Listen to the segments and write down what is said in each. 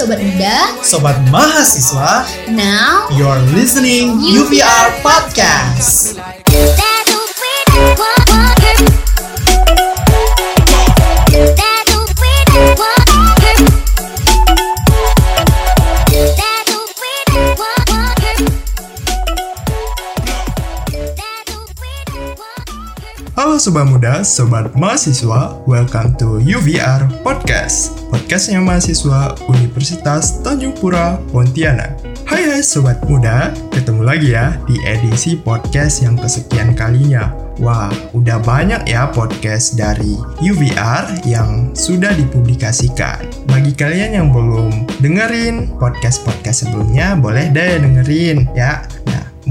Sobat Muda. Sobat Mahasiswa, Now, you're listening UVR Podcast. Halo Sobat Muda, Sobat Mahasiswa, welcome to UVR Podcast Podcastnya mahasiswa Universitas Tanjung Pura, Pontianak. Hai hai Sobat Muda, ketemu lagi ya di edisi podcast yang kesekian kalinya. Wah, udah banyak ya podcast dari UVR yang sudah dipublikasikan. Bagi kalian yang belum dengerin podcast-podcast sebelumnya, boleh deh dengerin ya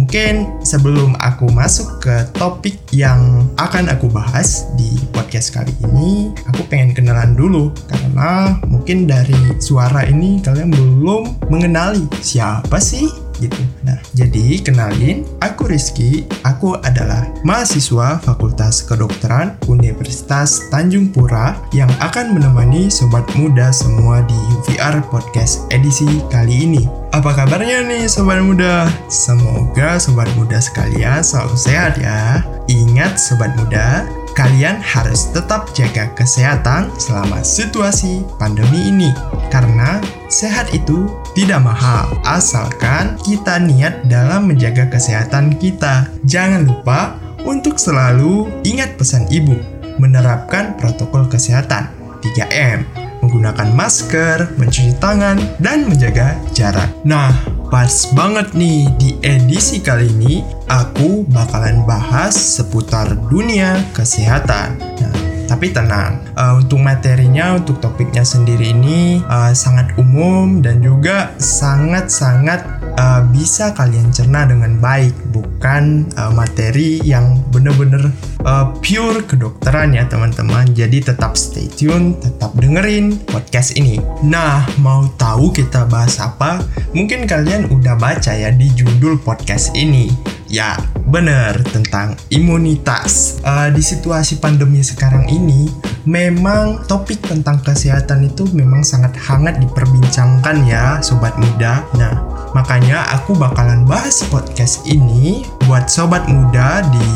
Mungkin sebelum aku masuk ke topik yang akan aku bahas di podcast kali ini, aku pengen kenalan dulu. Karena mungkin dari suara ini kalian belum mengenali siapa sih gitu. Nah, jadi kenalin, aku Rizky, aku adalah mahasiswa Fakultas Kedokteran Universitas Tanjung Pura yang akan menemani sobat muda semua di UVR Podcast edisi kali ini. Apa kabarnya nih sobat muda? Semoga sobat muda sekalian selalu sehat ya. Ingat sobat muda, kalian harus tetap jaga kesehatan selama situasi pandemi ini. Karena sehat itu tidak mahal, asalkan kita niat dalam menjaga kesehatan kita. Jangan lupa untuk selalu ingat pesan ibu, menerapkan protokol kesehatan 3M, menggunakan masker, mencuci tangan, dan menjaga jarak. Nah, pas banget nih di edisi kali ini, aku bakalan bahas seputar dunia kesehatan. Nah, tapi tenang, uh, untuk materinya, untuk topiknya sendiri ini uh, sangat umum dan juga sangat-sangat uh, bisa kalian cerna dengan baik, bukan uh, materi yang bener-bener uh, pure kedokteran ya teman-teman. Jadi tetap stay tune, tetap dengerin podcast ini. Nah, mau tahu kita bahas apa? Mungkin kalian udah baca ya di judul podcast ini. Ya, bener tentang imunitas. Uh, di situasi pandemi sekarang ini, memang topik tentang kesehatan itu memang sangat hangat diperbincangkan ya, sobat muda. Nah, makanya aku bakalan bahas podcast ini buat sobat muda di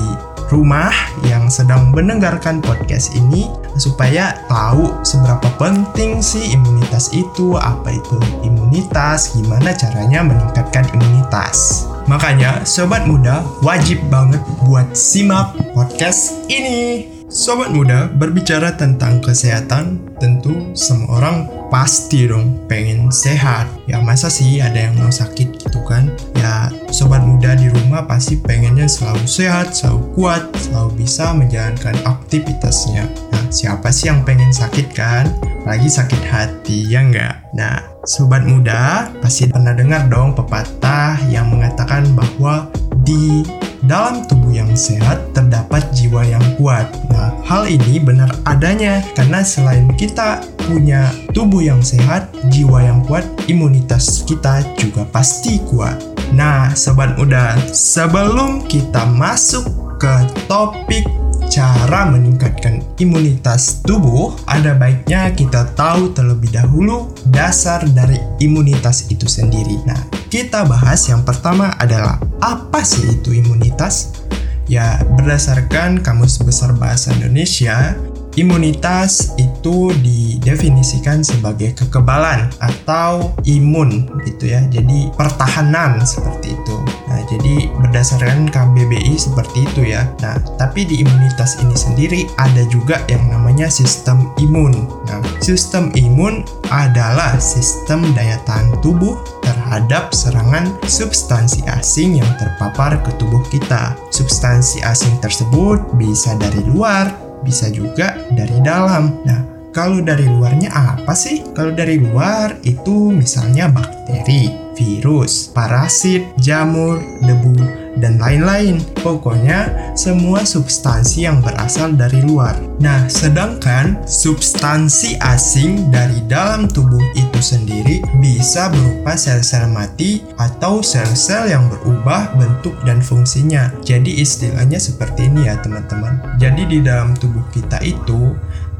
rumah yang sedang mendengarkan podcast ini supaya tahu seberapa penting sih imunitas itu, apa itu imunitas, gimana caranya meningkatkan imunitas. Makanya sobat muda wajib banget buat simak podcast ini. Sobat muda berbicara tentang kesehatan, tentu semua orang pasti dong pengen sehat. Ya masa sih ada yang mau sakit gitu kan? Ya sobat muda di rumah pasti pengennya selalu sehat, selalu kuat, selalu bisa menjalankan aktivitasnya. Nah siapa sih yang pengen sakit kan? Lagi sakit hati ya enggak? Nah sobat muda pasti pernah dengar dong pepatah yang mengatakan bahwa di dalam tubuh yang sehat terdapat jiwa yang kuat. Nah, hal ini benar adanya karena selain kita punya tubuh yang sehat, jiwa yang kuat, imunitas kita juga pasti kuat. Nah, sobat muda, sebelum kita masuk ke topik cara meningkatkan imunitas tubuh, ada baiknya kita tahu terlebih dahulu dasar dari imunitas itu sendiri. Nah, kita bahas yang pertama adalah apa sih itu imunitas? Ya, berdasarkan Kamus Besar Bahasa Indonesia, Imunitas itu didefinisikan sebagai kekebalan atau imun gitu ya. Jadi pertahanan seperti itu. Nah, jadi berdasarkan KBBI seperti itu ya. Nah, tapi di imunitas ini sendiri ada juga yang namanya sistem imun. Nah, sistem imun adalah sistem daya tahan tubuh terhadap serangan substansi asing yang terpapar ke tubuh kita. Substansi asing tersebut bisa dari luar, bisa juga dari dalam. Nah, kalau dari luarnya apa sih? Kalau dari luar itu misalnya bakteri, virus, parasit, jamur, debu, dan lain-lain. Pokoknya semua substansi yang berasal dari luar. Nah, sedangkan substansi asing dari dalam tubuh itu sendiri bisa berupa sel-sel mati atau sel-sel yang berubah bentuk dan fungsinya. Jadi istilahnya seperti ini ya teman-teman. Jadi di dalam tubuh kita itu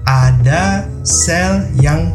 ada sel yang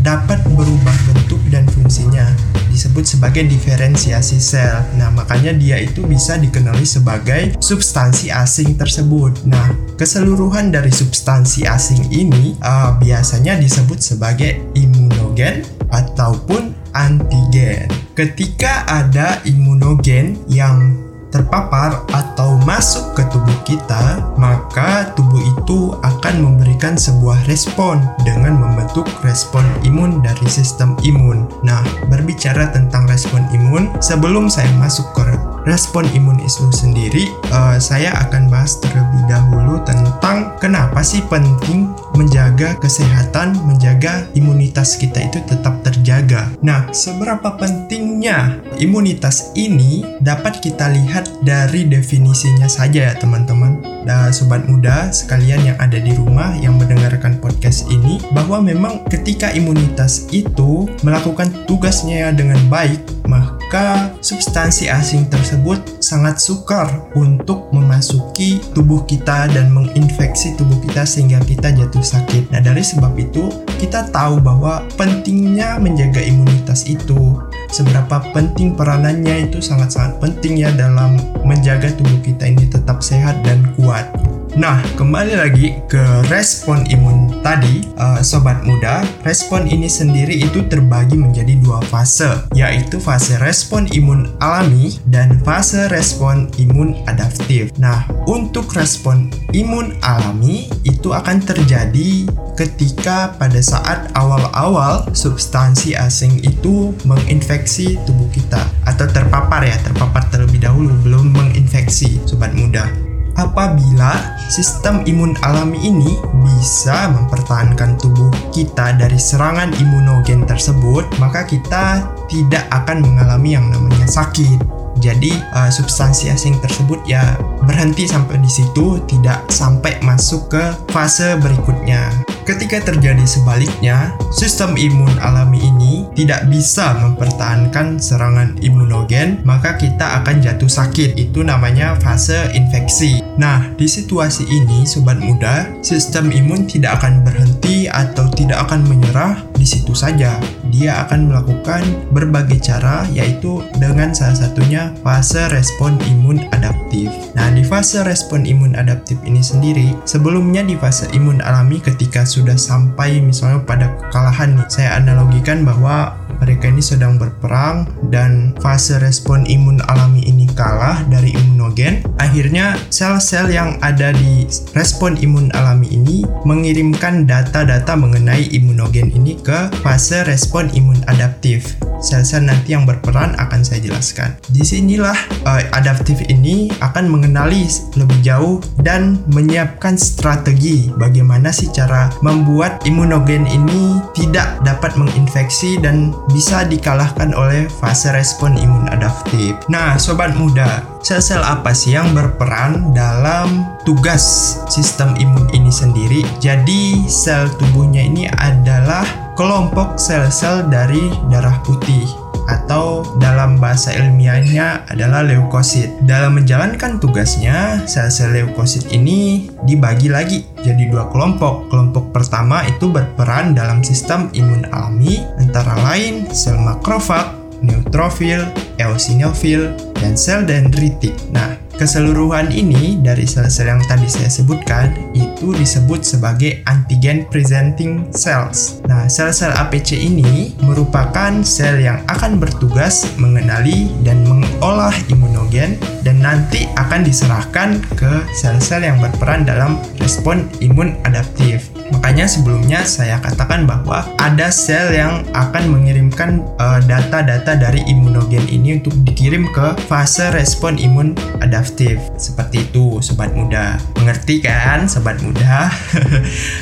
dapat berubah bentuk dan fungsinya disebut sebagai diferensiasi sel. Nah, makanya dia itu bisa dikenali sebagai substansi asing tersebut. Nah, keseluruhan dari substansi asing ini uh, biasanya disebut sebagai imunogen ataupun antigen. Ketika ada imunogen yang terpapar atau masuk ke tubuh kita, maka tubuh itu akan memberikan sebuah respon dengan membentuk respon imun dari sistem imun. Nah, berbicara tentang respon imun, sebelum saya masuk ke respon imun itu sendiri, uh, saya akan bahas terlebih dahulu tentang kenapa sih penting menjaga kesehatan, menjaga imunitas kita itu tetap terjaga. Nah, seberapa pentingnya imunitas ini dapat kita lihat dari definisinya saja ya teman-teman. Nah, sobat muda sekalian yang ada di rumah yang mendengarkan podcast ini, bahwa memang ketika imunitas itu melakukan tugasnya dengan baik, maka substansi asing tersebut sangat sukar untuk memasuki tubuh kita dan menginfeksi tubuh kita sehingga kita jatuh sakit. Nah, dari sebab itu, kita tahu bahwa pentingnya menjaga imunitas itu, seberapa penting peranannya itu sangat-sangat penting ya dalam menjaga tubuh kita ini tetap sehat dan kuat. Nah, kembali lagi ke respon imun tadi, uh, sobat muda. Respon ini sendiri itu terbagi menjadi dua fase, yaitu fase respon imun alami dan fase respon imun adaptif. Nah, untuk respon imun alami itu akan terjadi ketika pada saat awal-awal substansi asing itu menginfeksi tubuh kita atau terpapar ya, terpapar terlebih dahulu belum menginfeksi sobat muda apabila sistem imun alami ini bisa mempertahankan tubuh kita dari serangan imunogen tersebut, maka kita tidak akan mengalami yang namanya sakit. Jadi uh, substansi asing tersebut ya berhenti sampai di situ, tidak sampai masuk ke fase berikutnya. Ketika terjadi sebaliknya, sistem imun alami ini tidak bisa mempertahankan serangan imunogen, maka kita akan jatuh sakit. Itu namanya fase infeksi. Nah, di situasi ini, sobat muda, sistem imun tidak akan berhenti atau tidak akan menyerah di situ saja. Dia akan melakukan berbagai cara, yaitu dengan salah satunya fase respon imun adaptif. Nah, di fase respon imun adaptif ini sendiri, sebelumnya di fase imun alami ketika sudah sampai misalnya pada kekalahan nih. Saya analogikan bahwa mereka ini sedang berperang dan fase respon imun alami ini kalah dari imunogen akhirnya sel-sel yang ada di respon imun alami ini mengirimkan data-data mengenai imunogen ini ke fase respon imun adaptif sel-sel nanti yang berperan akan saya jelaskan. Di sinilah uh, adaptif ini akan mengenali lebih jauh dan menyiapkan strategi bagaimana sih cara membuat imunogen ini tidak dapat menginfeksi dan bisa dikalahkan oleh fase respon imun adaptif. Nah, sobat muda, sel-sel apa sih yang berperan dalam tugas sistem imun ini sendiri? Jadi, sel tubuhnya ini adalah kelompok sel-sel dari darah putih atau dalam bahasa ilmiahnya adalah leukosit. Dalam menjalankan tugasnya, sel-sel leukosit ini dibagi lagi jadi dua kelompok. Kelompok pertama itu berperan dalam sistem imun alami antara lain sel makrofag, neutrofil, eosinofil, dan sel dendritik. Nah, Keseluruhan ini dari sel-sel yang tadi saya sebutkan itu disebut sebagai antigen presenting cells. Nah, sel-sel APC ini merupakan sel yang akan bertugas mengenali dan mengolah imunogen dan nanti akan diserahkan ke sel-sel yang berperan dalam respon imun adaptif. Makanya sebelumnya saya katakan bahwa ada sel yang akan mengirimkan eh, data-data uh, dari imunogen ini untuk dikirim ke fase respon imun adaptif. Seperti itu, sobat muda. Mengerti kan, sobat muda?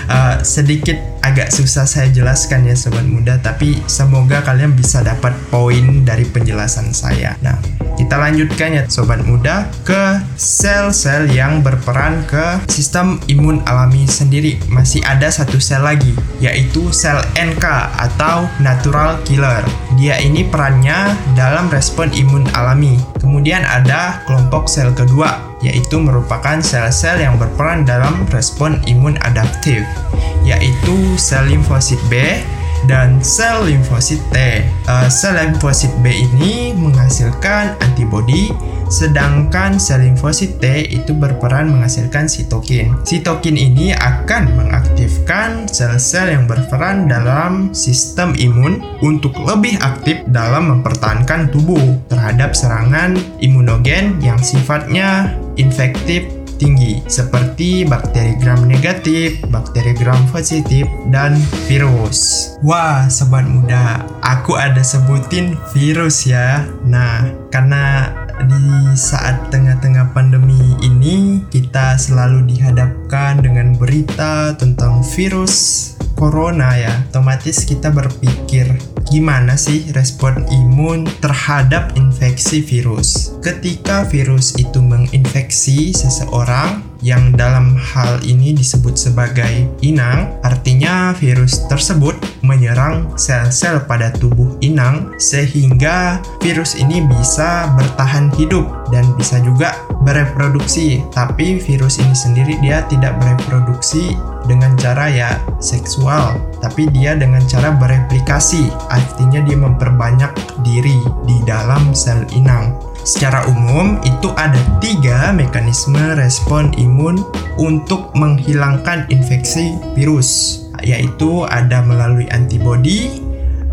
uh, sedikit agak susah saya jelaskan ya, sobat muda, tapi semoga kalian bisa dapat poin dari penjelasan saya. Nah, kita lanjutkan ya sobat muda ke sel-sel yang berperan ke sistem imun alami sendiri. Masih ada satu sel lagi yaitu sel NK atau natural killer. Dia ini perannya dalam respon imun alami. Kemudian ada kelompok sel kedua yaitu merupakan sel-sel yang berperan dalam respon imun adaptif yaitu sel limfosit B, dan sel limfosit T. Uh, sel limfosit B ini menghasilkan antibodi sedangkan sel limfosit T itu berperan menghasilkan sitokin. Sitokin ini akan mengaktifkan sel-sel yang berperan dalam sistem imun untuk lebih aktif dalam mempertahankan tubuh terhadap serangan imunogen yang sifatnya infektif tinggi seperti bakteri gram negatif, bakteri gram positif, dan virus. Wah, sobat muda, aku ada sebutin virus ya. Nah, karena di saat tengah-tengah pandemi ini kita selalu dihadapkan dengan berita tentang virus corona ya otomatis kita berpikir gimana sih respon imun terhadap infeksi virus? Ketika virus itu menginfeksi seseorang yang dalam hal ini disebut sebagai inang, artinya virus tersebut menyerang sel-sel pada tubuh inang sehingga virus ini bisa bertahan hidup dan bisa juga bereproduksi. Tapi virus ini sendiri dia tidak bereproduksi dengan cara ya seksual, tapi dia dengan cara bereplikasi, artinya dia memperbanyak diri di dalam sel inang. Secara umum, itu ada tiga mekanisme respon imun untuk menghilangkan infeksi virus, yaitu ada melalui antibodi,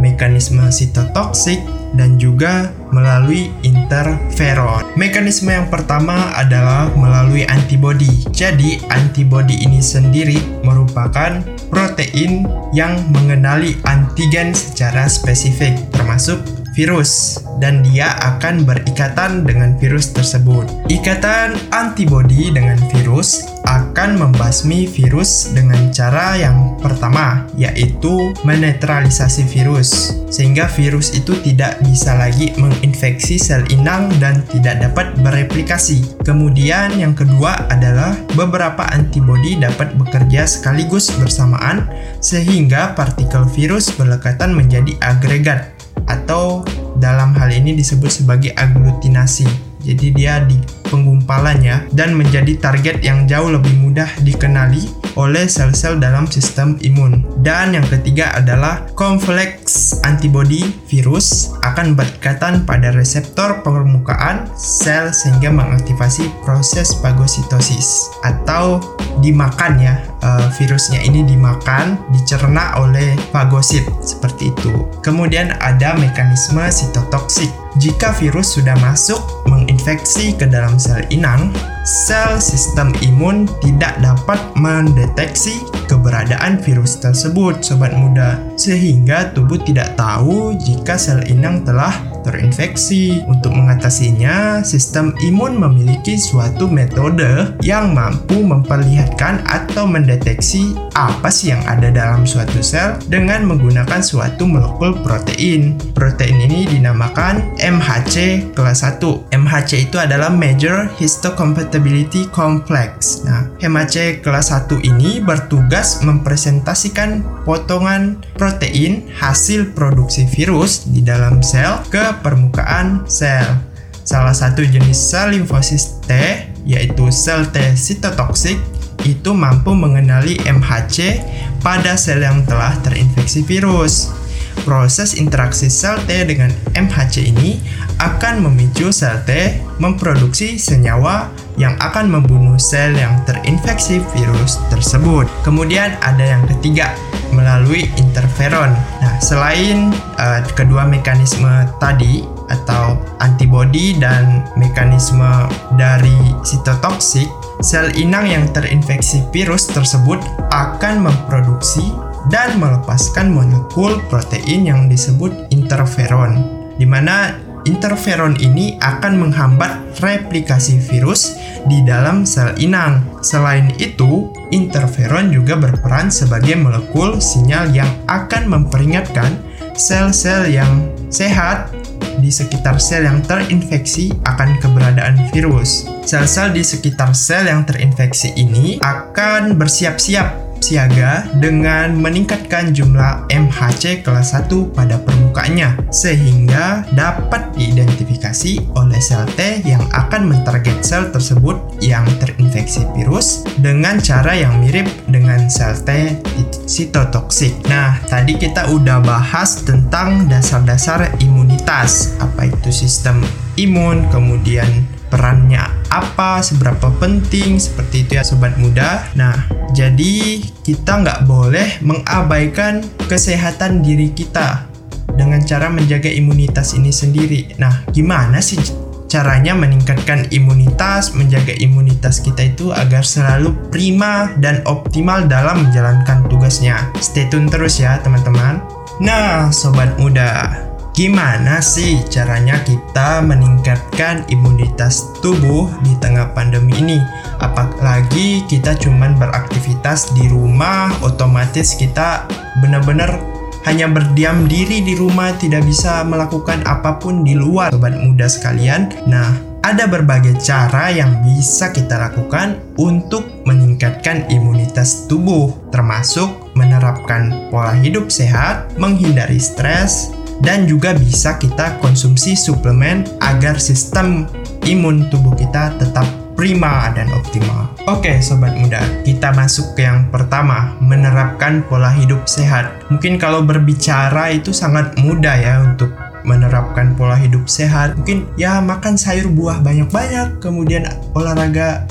mekanisme sitotoksik, dan juga melalui interferon. Mekanisme yang pertama adalah melalui antibodi. Jadi, antibodi ini sendiri merupakan protein yang mengenali antigen secara spesifik, termasuk virus dan dia akan berikatan dengan virus tersebut. Ikatan antibodi dengan virus akan membasmi virus dengan cara yang pertama, yaitu menetralisasi virus, sehingga virus itu tidak bisa lagi menginfeksi sel inang dan tidak dapat bereplikasi. Kemudian yang kedua adalah beberapa antibodi dapat bekerja sekaligus bersamaan sehingga partikel virus berlekatan menjadi agregat atau dalam hal ini disebut sebagai aglutinasi. Jadi dia di penggumpalannya dan menjadi target yang jauh lebih mudah dikenali oleh sel-sel dalam sistem imun. Dan yang ketiga adalah kompleks antibody virus akan berikatan pada reseptor permukaan sel sehingga mengaktifasi proses fagositosis atau dimakan ya uh, virusnya ini dimakan dicerna oleh fagosit seperti itu. Kemudian ada mekanisme sitotoksik. Jika virus sudah masuk menginfeksi ke dalam sel inang, sel sistem imun tidak dapat mendeteksi keberadaan virus tersebut, sobat muda, sehingga tubuh tidak tahu jika sel inang telah terinfeksi. Untuk mengatasinya, sistem imun memiliki suatu metode yang mampu memperlihatkan atau mendeteksi apa sih yang ada dalam suatu sel dengan menggunakan suatu molekul protein. Protein ini dinamakan MHC kelas 1. MHC itu adalah Major Histocompatibility Complex. Nah, MHC kelas 1 ini bertugas mempresentasikan potongan protein hasil produksi virus di dalam sel ke permukaan sel. Salah satu jenis sel limfosit T, yaitu sel T sitotoksik, itu mampu mengenali MHC pada sel yang telah terinfeksi virus. Proses interaksi sel T dengan MHC ini akan memicu sel T memproduksi senyawa yang akan membunuh sel yang terinfeksi virus tersebut. Kemudian ada yang ketiga, melalui interferon. Nah, selain uh, kedua mekanisme tadi atau antibodi dan mekanisme dari sitotoksik, sel inang yang terinfeksi virus tersebut akan memproduksi dan melepaskan molekul protein yang disebut interferon, di mana interferon ini akan menghambat replikasi virus di dalam sel inang. Selain itu, interferon juga berperan sebagai molekul sinyal yang akan memperingatkan sel-sel yang sehat di sekitar sel yang terinfeksi akan keberadaan virus. Sel-sel di sekitar sel yang terinfeksi ini akan bersiap-siap siaga dengan meningkatkan jumlah MHC kelas 1 pada permukaannya sehingga dapat diidentifikasi oleh sel T yang akan mentarget sel tersebut yang terinfeksi virus dengan cara yang mirip dengan sel T sitotoksik. Nah, tadi kita udah bahas tentang dasar-dasar imunitas, apa itu sistem imun, kemudian perannya apa, seberapa penting, seperti itu ya sobat muda. Nah, jadi kita nggak boleh mengabaikan kesehatan diri kita dengan cara menjaga imunitas ini sendiri. Nah, gimana sih caranya meningkatkan imunitas, menjaga imunitas kita itu agar selalu prima dan optimal dalam menjalankan tugasnya. Stay tune terus ya teman-teman. Nah, sobat muda, Gimana sih caranya kita meningkatkan imunitas tubuh di tengah pandemi ini? Apalagi kita cuman beraktivitas di rumah, otomatis kita benar-benar hanya berdiam diri di rumah, tidak bisa melakukan apa pun di luar, sobat muda sekalian. Nah, ada berbagai cara yang bisa kita lakukan untuk meningkatkan imunitas tubuh, termasuk menerapkan pola hidup sehat, menghindari stres, dan juga bisa kita konsumsi suplemen agar sistem imun tubuh kita tetap prima dan optimal. Oke sobat muda, kita masuk ke yang pertama, menerapkan pola hidup sehat. Mungkin kalau berbicara itu sangat mudah ya untuk menerapkan pola hidup sehat. Mungkin ya makan sayur buah banyak-banyak, kemudian olahraga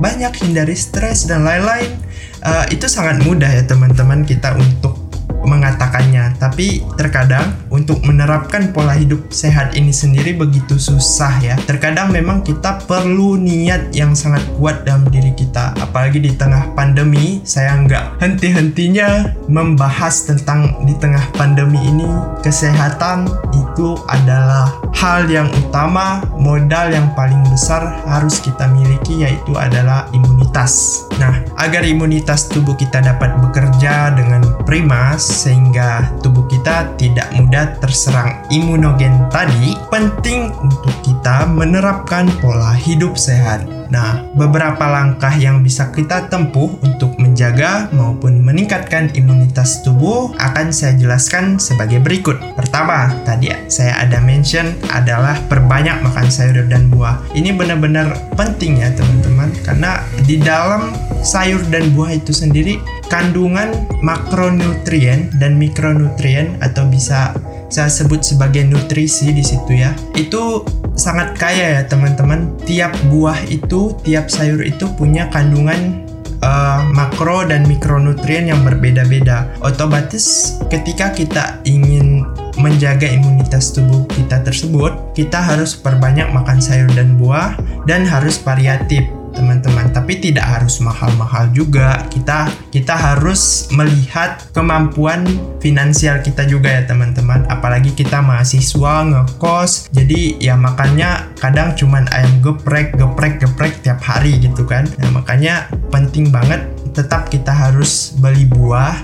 banyak, hindari stres dan lain-lain. Uh, itu sangat mudah ya teman-teman kita untuk mengatakannya, tapi terkadang untuk menerapkan pola hidup sehat ini sendiri begitu susah ya. Terkadang memang kita perlu niat yang sangat kuat dalam diri kita, apalagi di tengah pandemi. Saya nggak henti-hentinya membahas tentang di tengah pandemi ini kesehatan itu adalah hal yang utama, modal yang paling besar harus kita miliki yaitu adalah imunitas. Nah, agar imunitas tubuh kita dapat bekerja dengan prima sehingga tubuh kita tidak mudah terserang imunogen tadi, penting untuk kita menerapkan pola hidup sehat. Nah, beberapa langkah yang bisa kita tempuh untuk menjaga maupun meningkatkan imunitas tubuh akan saya jelaskan sebagai berikut. Pertama, tadi saya ada mention adalah perbanyak makan sayur dan buah. Ini benar-benar penting ya teman-teman karena di dalam sayur dan buah itu sendiri kandungan makronutrien dan mikronutrien atau bisa saya sebut sebagai nutrisi di situ ya. Itu sangat kaya ya teman-teman. Tiap buah itu, tiap sayur itu punya kandungan uh, makro dan mikronutrien yang berbeda-beda. Otomatis ketika kita ingin menjaga imunitas tubuh kita tersebut, kita harus perbanyak makan sayur dan buah dan harus variatif teman-teman. Tapi tidak harus mahal-mahal juga. Kita kita harus melihat kemampuan finansial kita juga ya teman-teman. Apalagi kita mahasiswa ngekos. Jadi ya makannya kadang cuman ayam geprek geprek geprek tiap hari gitu kan. Nah makanya penting banget tetap kita harus beli buah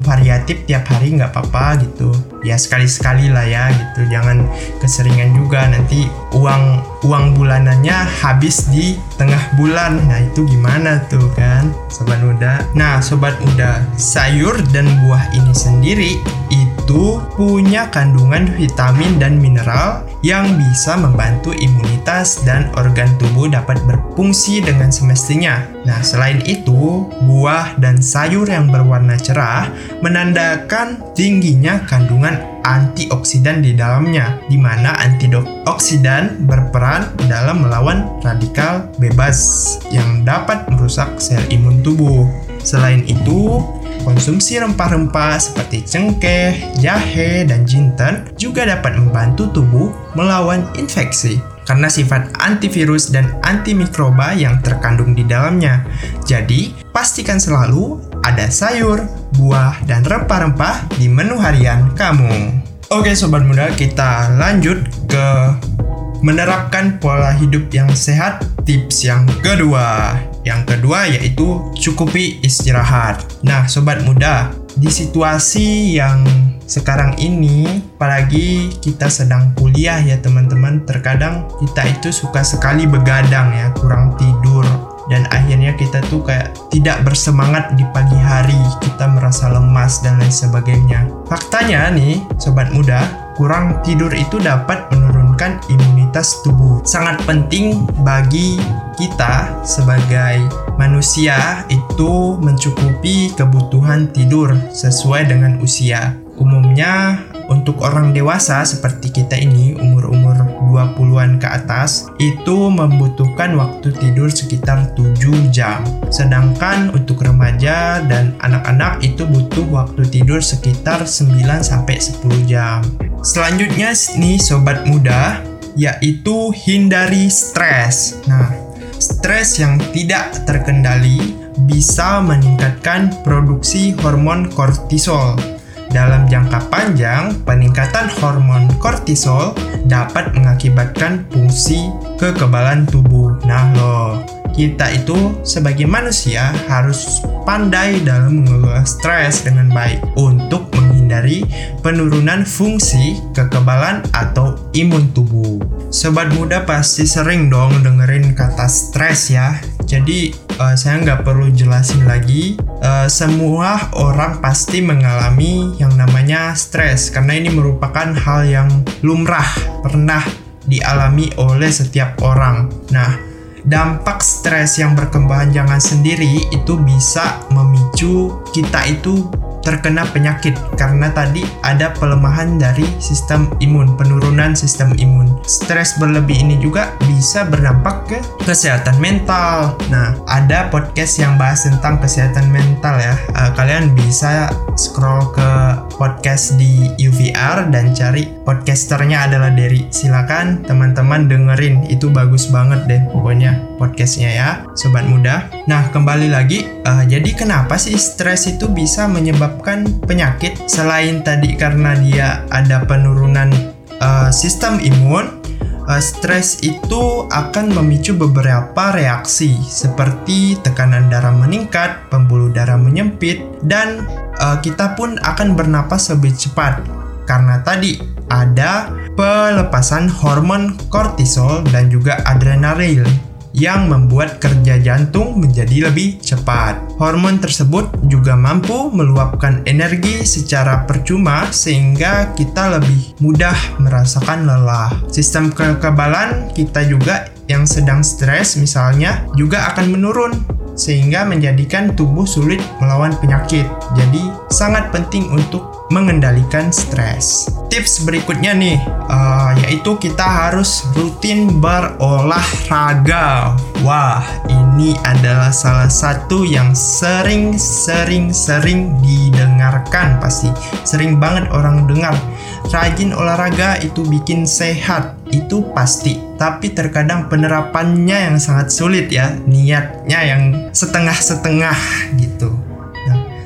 variatif tiap hari nggak apa-apa gitu. Ya sekali-sekali lah ya gitu. Jangan keseringan juga nanti uang uang bulanannya habis di tengah bulan. Nah itu gimana tuh kan? Sobat muda. Nah sobat muda sayur dan buah ini sendiri itu punya kandungan vitamin dan mineral yang bisa membantu imunitas dan organ tubuh dapat berfungsi dengan semestinya. Nah, selain itu, buah dan sayur yang berwarna cerah menandakan tingginya kandungan antioksidan di dalamnya, di mana antioksidan berperan dalam melawan radikal bebas yang dapat merusak sel imun tubuh. Selain itu, Konsumsi rempah-rempah seperti cengkeh, jahe, dan jinten juga dapat membantu tubuh melawan infeksi karena sifat antivirus dan antimikroba yang terkandung di dalamnya. Jadi, pastikan selalu ada sayur, buah, dan rempah-rempah di menu harian kamu. Oke sobat muda, kita lanjut ke menerapkan pola hidup yang sehat. Tips yang kedua, yang kedua yaitu cukupi istirahat. Nah, sobat muda, di situasi yang sekarang ini, apalagi kita sedang kuliah ya teman-teman, terkadang kita itu suka sekali begadang ya, kurang tidur dan akhirnya kita tuh kayak tidak bersemangat di pagi hari. Kita merasa lemas dan lain sebagainya. Faktanya nih sobat muda kurang tidur itu dapat menurunkan imunitas tubuh. Sangat penting bagi kita sebagai manusia itu mencukupi kebutuhan tidur sesuai dengan usia. Umumnya untuk orang dewasa seperti kita ini umur-umur 20-an ke atas itu membutuhkan waktu tidur sekitar 7 jam. Sedangkan untuk remaja dan anak-anak itu butuh waktu tidur sekitar 9 sampai 10 jam. Selanjutnya nih sobat muda yaitu hindari stres. Nah, stres yang tidak terkendali bisa meningkatkan produksi hormon kortisol dalam jangka panjang, peningkatan hormon kortisol dapat mengakibatkan fungsi kekebalan tubuh. Nah, loh, kita itu sebagai manusia harus pandai dalam mengelola stres dengan baik untuk menghindari penurunan fungsi kekebalan atau imun tubuh. Sobat muda pasti sering dong dengerin kata stres ya. Jadi uh, saya nggak perlu jelasin lagi. Uh, semua orang pasti mengalami yang namanya stres karena ini merupakan hal yang lumrah pernah dialami oleh setiap orang. Nah, dampak stres yang berkepanjangan sendiri itu bisa memicu kita itu terkena penyakit karena tadi ada pelemahan dari sistem imun, penurunan sistem imun. Stres berlebih ini juga bisa berdampak ke kesehatan mental. Nah, ada podcast yang bahas tentang kesehatan mental ya. Uh, kalian bisa scroll ke podcast di UVR dan cari podcasternya adalah Derry. Silakan teman-teman dengerin, itu bagus banget deh pokoknya podcastnya ya, sobat muda. Nah, kembali lagi, uh, jadi kenapa sih stres itu bisa menyebabkan penyakit selain tadi karena dia ada penurunan uh, sistem imun uh, stres itu akan memicu beberapa reaksi seperti tekanan darah meningkat, pembuluh darah menyempit, dan uh, kita pun akan bernapas lebih cepat. Karena tadi ada pelepasan hormon kortisol dan juga adrenalin yang membuat kerja jantung menjadi lebih cepat. Hormon tersebut juga mampu meluapkan energi secara percuma sehingga kita lebih mudah merasakan lelah. Sistem kekebalan kita juga yang sedang stres misalnya juga akan menurun sehingga menjadikan tubuh sulit melawan penyakit. Jadi sangat penting untuk mengendalikan stres. Tips berikutnya nih, uh, yaitu kita harus rutin berolahraga. Wah, ini adalah salah satu yang sering, sering, sering didengarkan pasti. Sering banget orang dengar. Rajin olahraga itu bikin sehat, itu pasti. Tapi terkadang penerapannya yang sangat sulit ya, niatnya yang setengah-setengah gitu.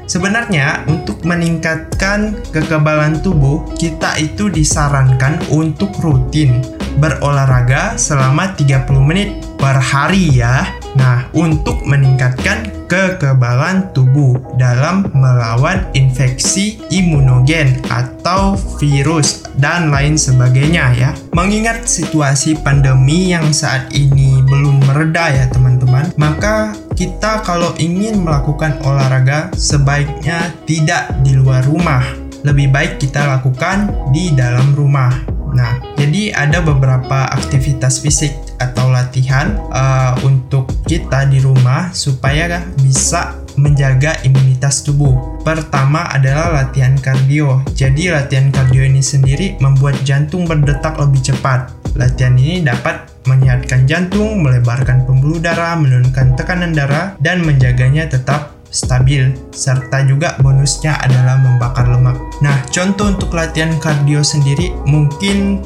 Sebenarnya untuk meningkatkan kekebalan tubuh, kita itu disarankan untuk rutin berolahraga selama 30 menit per hari ya. Nah, untuk meningkatkan kekebalan tubuh dalam melawan infeksi imunogen atau virus dan lain sebagainya ya. Mengingat situasi pandemi yang saat ini belum mereda ya teman-teman, maka kita kalau ingin melakukan olahraga sebaiknya tidak di luar rumah. Lebih baik kita lakukan di dalam rumah. Nah, jadi ada beberapa aktivitas fisik atau latihan uh, untuk kita di rumah supaya bisa menjaga imunitas tubuh. Pertama adalah latihan kardio. Jadi latihan kardio ini sendiri membuat jantung berdetak lebih cepat. Latihan ini dapat menyehatkan jantung, melebarkan pembuluh darah, menurunkan tekanan darah, dan menjaganya tetap stabil, serta juga bonusnya adalah membakar lemak. Nah, contoh untuk latihan kardio sendiri mungkin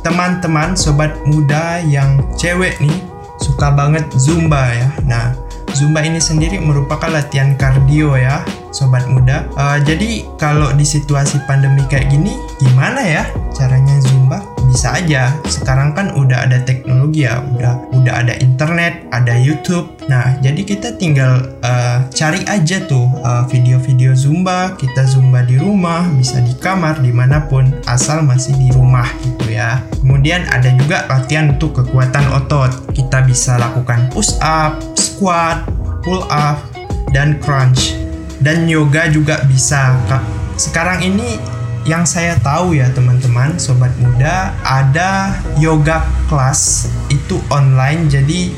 teman-teman sobat muda yang cewek nih suka banget zumba ya. Nah, zumba ini sendiri merupakan latihan kardio ya, sobat muda. Uh, jadi kalau di situasi pandemi kayak gini, gimana ya caranya zumba? Bisa aja. Sekarang kan udah ada teknologi ya udah udah ada internet ada YouTube. Nah jadi kita tinggal uh, cari aja tuh uh, video-video zumba. Kita zumba di rumah bisa di kamar di mana pun asal masih di rumah gitu ya. Kemudian ada juga latihan untuk kekuatan otot. Kita bisa lakukan push up squat, pull up, dan crunch. Dan yoga juga bisa. Sekarang ini yang saya tahu ya teman-teman, sobat muda, ada yoga class itu online. Jadi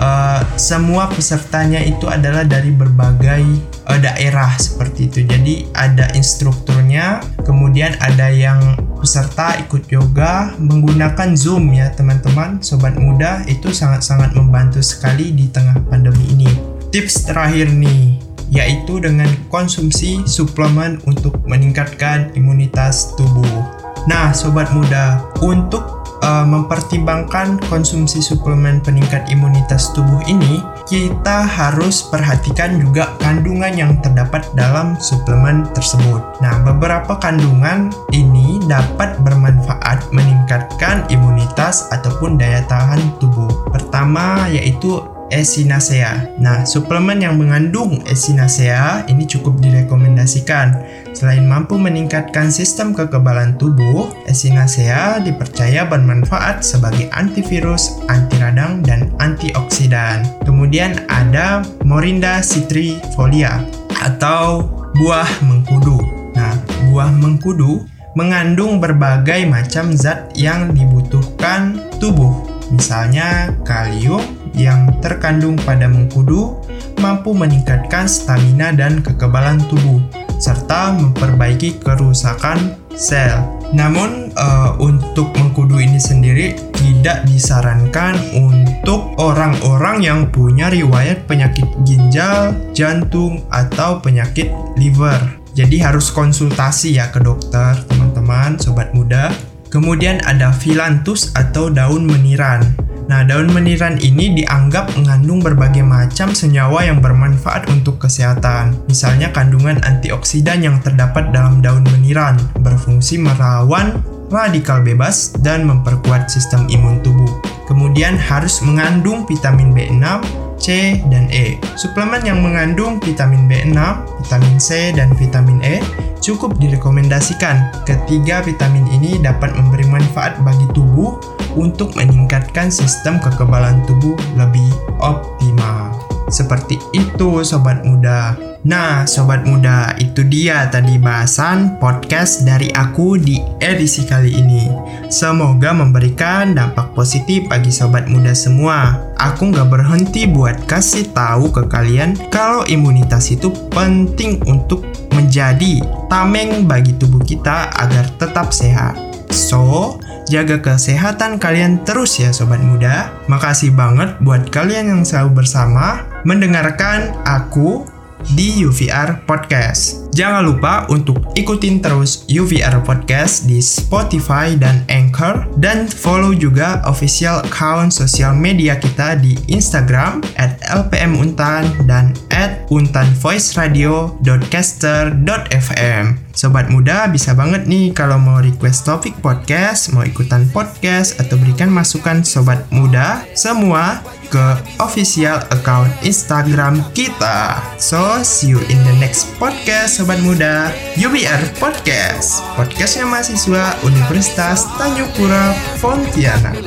uh, semua pesertanya itu adalah dari berbagai uh, daerah seperti itu. Jadi ada instrukturnya, kemudian ada yang peserta ikut yoga menggunakan Zoom ya teman-teman. Sobat muda itu sangat-sangat membantu sekali di tengah pandemi ini. Tips terakhir nih, yaitu dengan konsumsi suplemen untuk meningkatkan imunitas tubuh. Nah, sobat muda, untuk uh, mempertimbangkan konsumsi suplemen peningkat imunitas tubuh ini, kita harus perhatikan juga kandungan yang terdapat dalam suplemen tersebut. Nah, beberapa kandungan ini dapat bermanfaat meningkatkan imunitas ataupun daya tahan tubuh. Pertama yaitu Echinacea. Nah, suplemen yang mengandung Echinacea ini cukup direkomendasikan. Selain mampu meningkatkan sistem kekebalan tubuh, Echinacea dipercaya bermanfaat sebagai antivirus, anti radang, dan antioksidan. Kemudian ada Morinda citrifolia atau buah mengkudu. Nah, buah mengkudu mengandung berbagai macam zat yang dibutuhkan tubuh, misalnya kalium, yang terkandung pada mengkudu mampu meningkatkan stamina dan kekebalan tubuh serta memperbaiki kerusakan sel. Namun uh, untuk mengkudu ini sendiri tidak disarankan untuk orang-orang yang punya riwayat penyakit ginjal, jantung atau penyakit liver. Jadi harus konsultasi ya ke dokter, teman-teman, sobat muda. Kemudian ada filantus atau daun meniran. Nah, daun meniran ini dianggap mengandung berbagai macam senyawa yang bermanfaat untuk kesehatan. Misalnya kandungan antioksidan yang terdapat dalam daun meniran berfungsi melawan radikal bebas dan memperkuat sistem imun tubuh. Kemudian harus mengandung vitamin B6, C, dan E. Suplemen yang mengandung vitamin B6, vitamin C, dan vitamin E cukup direkomendasikan. Ketiga vitamin ini dapat memberi manfaat bagi tubuh untuk meningkatkan sistem kekebalan tubuh lebih optimal. Seperti itu sobat muda. Nah, sobat muda, itu dia tadi bahasan podcast dari aku di edisi kali ini. Semoga memberikan dampak positif bagi sobat muda semua. Aku nggak berhenti buat kasih tahu ke kalian kalau imunitas itu penting untuk menjadi tameng bagi tubuh kita agar tetap sehat. So, jaga kesehatan kalian terus ya sobat muda. Makasih banget buat kalian yang selalu bersama mendengarkan aku di UVR Podcast. Jangan lupa untuk ikutin terus UVR Podcast di Spotify dan Anchor dan follow juga official account sosial media kita di Instagram at lpmuntan dan at untanvoiceradio.caster.fm. Sobat muda bisa banget nih kalau mau request topik podcast, mau ikutan podcast atau berikan masukan sobat muda semua ke official account Instagram kita. So, see you in the next podcast Sobat Muda UBR Podcast. Podcastnya mahasiswa Universitas Tanjung Pura Pontianak.